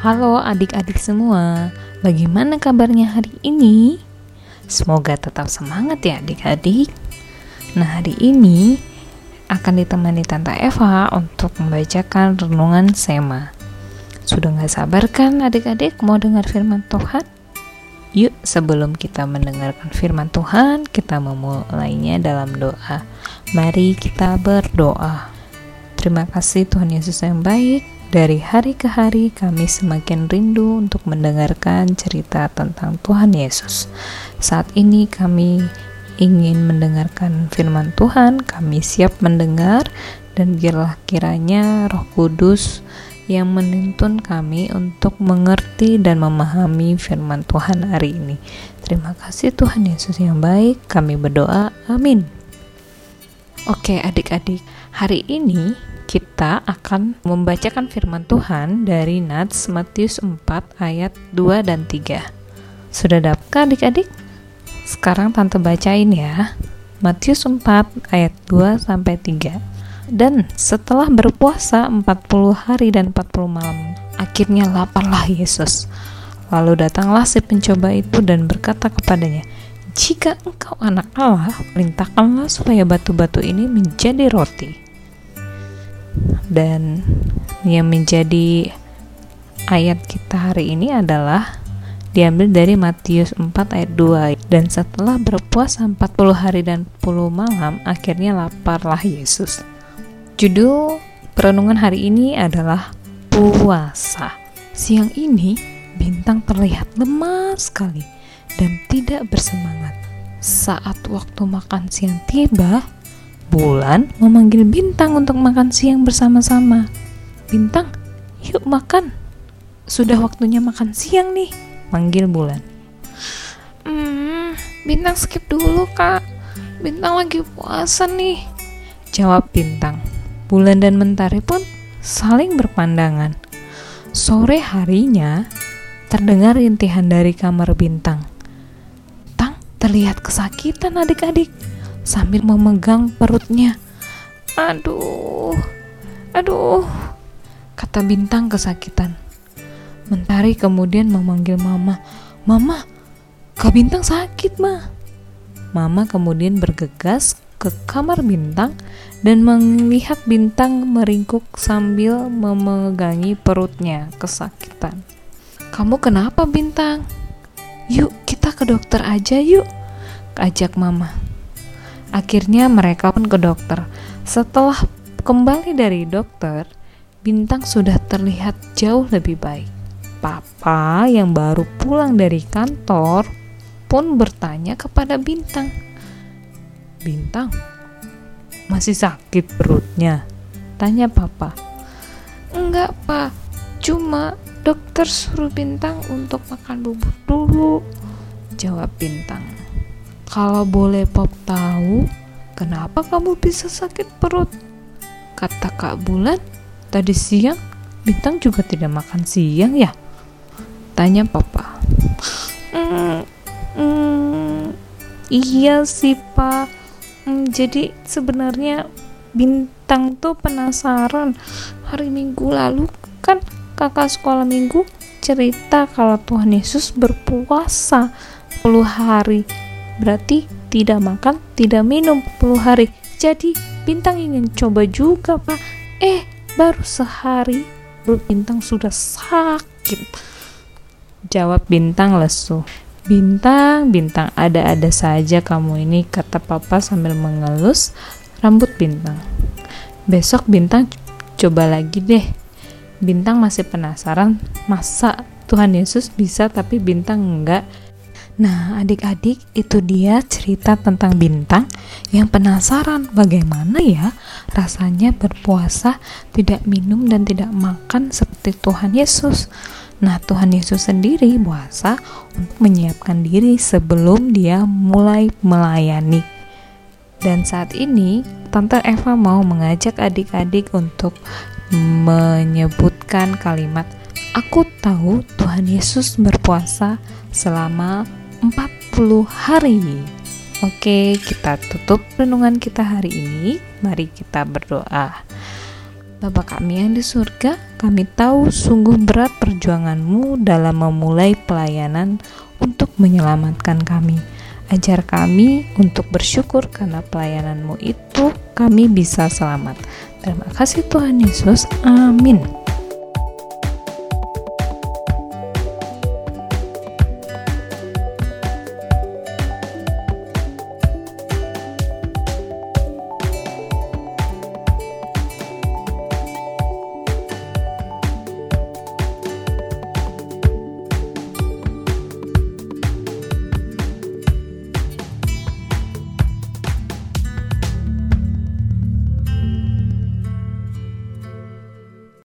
Halo adik-adik semua, bagaimana kabarnya hari ini? Semoga tetap semangat ya adik-adik. Nah hari ini akan ditemani Tante Eva untuk membacakan renungan Sema. Sudah gak sabar kan adik-adik mau dengar firman Tuhan? Yuk sebelum kita mendengarkan firman Tuhan, kita memulainya dalam doa. Mari kita berdoa. Terima kasih Tuhan Yesus yang baik, dari hari ke hari kami semakin rindu untuk mendengarkan cerita tentang Tuhan Yesus. Saat ini kami ingin mendengarkan firman Tuhan, kami siap mendengar dan biarlah kiranya Roh Kudus yang menuntun kami untuk mengerti dan memahami firman Tuhan hari ini. Terima kasih Tuhan Yesus yang baik, kami berdoa. Amin. Oke, adik-adik, hari ini kita akan membacakan firman Tuhan dari Nats Matius 4 ayat 2 dan 3. Sudah dapat adik-adik? Sekarang tante bacain ya. Matius 4 ayat 2 sampai 3. Dan setelah berpuasa 40 hari dan 40 malam, akhirnya laparlah Yesus. Lalu datanglah si pencoba itu dan berkata kepadanya, "Jika engkau anak Allah, perintahkanlah supaya batu-batu ini menjadi roti." dan yang menjadi ayat kita hari ini adalah diambil dari Matius 4 ayat 2 dan setelah berpuasa 40 hari dan 10 malam akhirnya laparlah Yesus. Judul perenungan hari ini adalah puasa. Siang ini bintang terlihat lemah sekali dan tidak bersemangat saat waktu makan siang tiba Bulan memanggil Bintang untuk makan siang bersama-sama. Bintang, yuk makan. Sudah waktunya makan siang nih, manggil Bulan. Hmm, Bintang skip dulu kak. Bintang lagi puasa nih. Jawab Bintang. Bulan dan Mentari pun saling berpandangan. Sore harinya, terdengar intihan dari kamar Bintang. Terlihat kesakitan adik-adik sambil memegang perutnya. Aduh, aduh, kata Bintang kesakitan. Mentari kemudian memanggil Mama. Mama, Kak Bintang sakit, Ma. Mama kemudian bergegas ke kamar Bintang dan melihat Bintang meringkuk sambil memegangi perutnya kesakitan. Kamu kenapa Bintang? Yuk kita ke dokter aja yuk, ajak Mama. Akhirnya mereka pun ke dokter. Setelah kembali dari dokter, Bintang sudah terlihat jauh lebih baik. Papa yang baru pulang dari kantor pun bertanya kepada Bintang. Bintang, masih sakit perutnya? Tanya Papa. Enggak, Pak. Cuma dokter suruh Bintang untuk makan bubur dulu. Jawab Bintang. Kalau boleh Pop tahu, kenapa kamu bisa sakit perut? Kata Kak Bulan, tadi siang Bintang juga tidak makan siang ya? Tanya Papa. Hmm, hmm, iya sih Pak. Hmm, jadi sebenarnya Bintang tuh penasaran hari Minggu lalu kan kakak sekolah minggu cerita kalau Tuhan Yesus berpuasa 10 hari berarti tidak makan, tidak minum 10 hari. Jadi Bintang ingin coba juga pak. Eh baru sehari perut Bintang sudah sakit. Jawab Bintang lesu. Bintang, Bintang ada-ada saja kamu ini kata papa sambil mengelus rambut Bintang. Besok Bintang coba lagi deh. Bintang masih penasaran masa Tuhan Yesus bisa tapi Bintang enggak Nah, adik-adik, itu dia cerita tentang bintang yang penasaran bagaimana ya rasanya berpuasa, tidak minum dan tidak makan seperti Tuhan Yesus. Nah, Tuhan Yesus sendiri puasa untuk menyiapkan diri sebelum dia mulai melayani. Dan saat ini, Tante Eva mau mengajak adik-adik untuk menyebutkan kalimat Aku tahu Tuhan Yesus berpuasa selama 40 hari. Oke, kita tutup renungan kita hari ini. Mari kita berdoa. Bapak kami yang di surga, kami tahu sungguh berat perjuanganmu dalam memulai pelayanan untuk menyelamatkan kami. Ajar kami untuk bersyukur karena pelayananmu itu kami bisa selamat. Terima kasih Tuhan Yesus. Amin.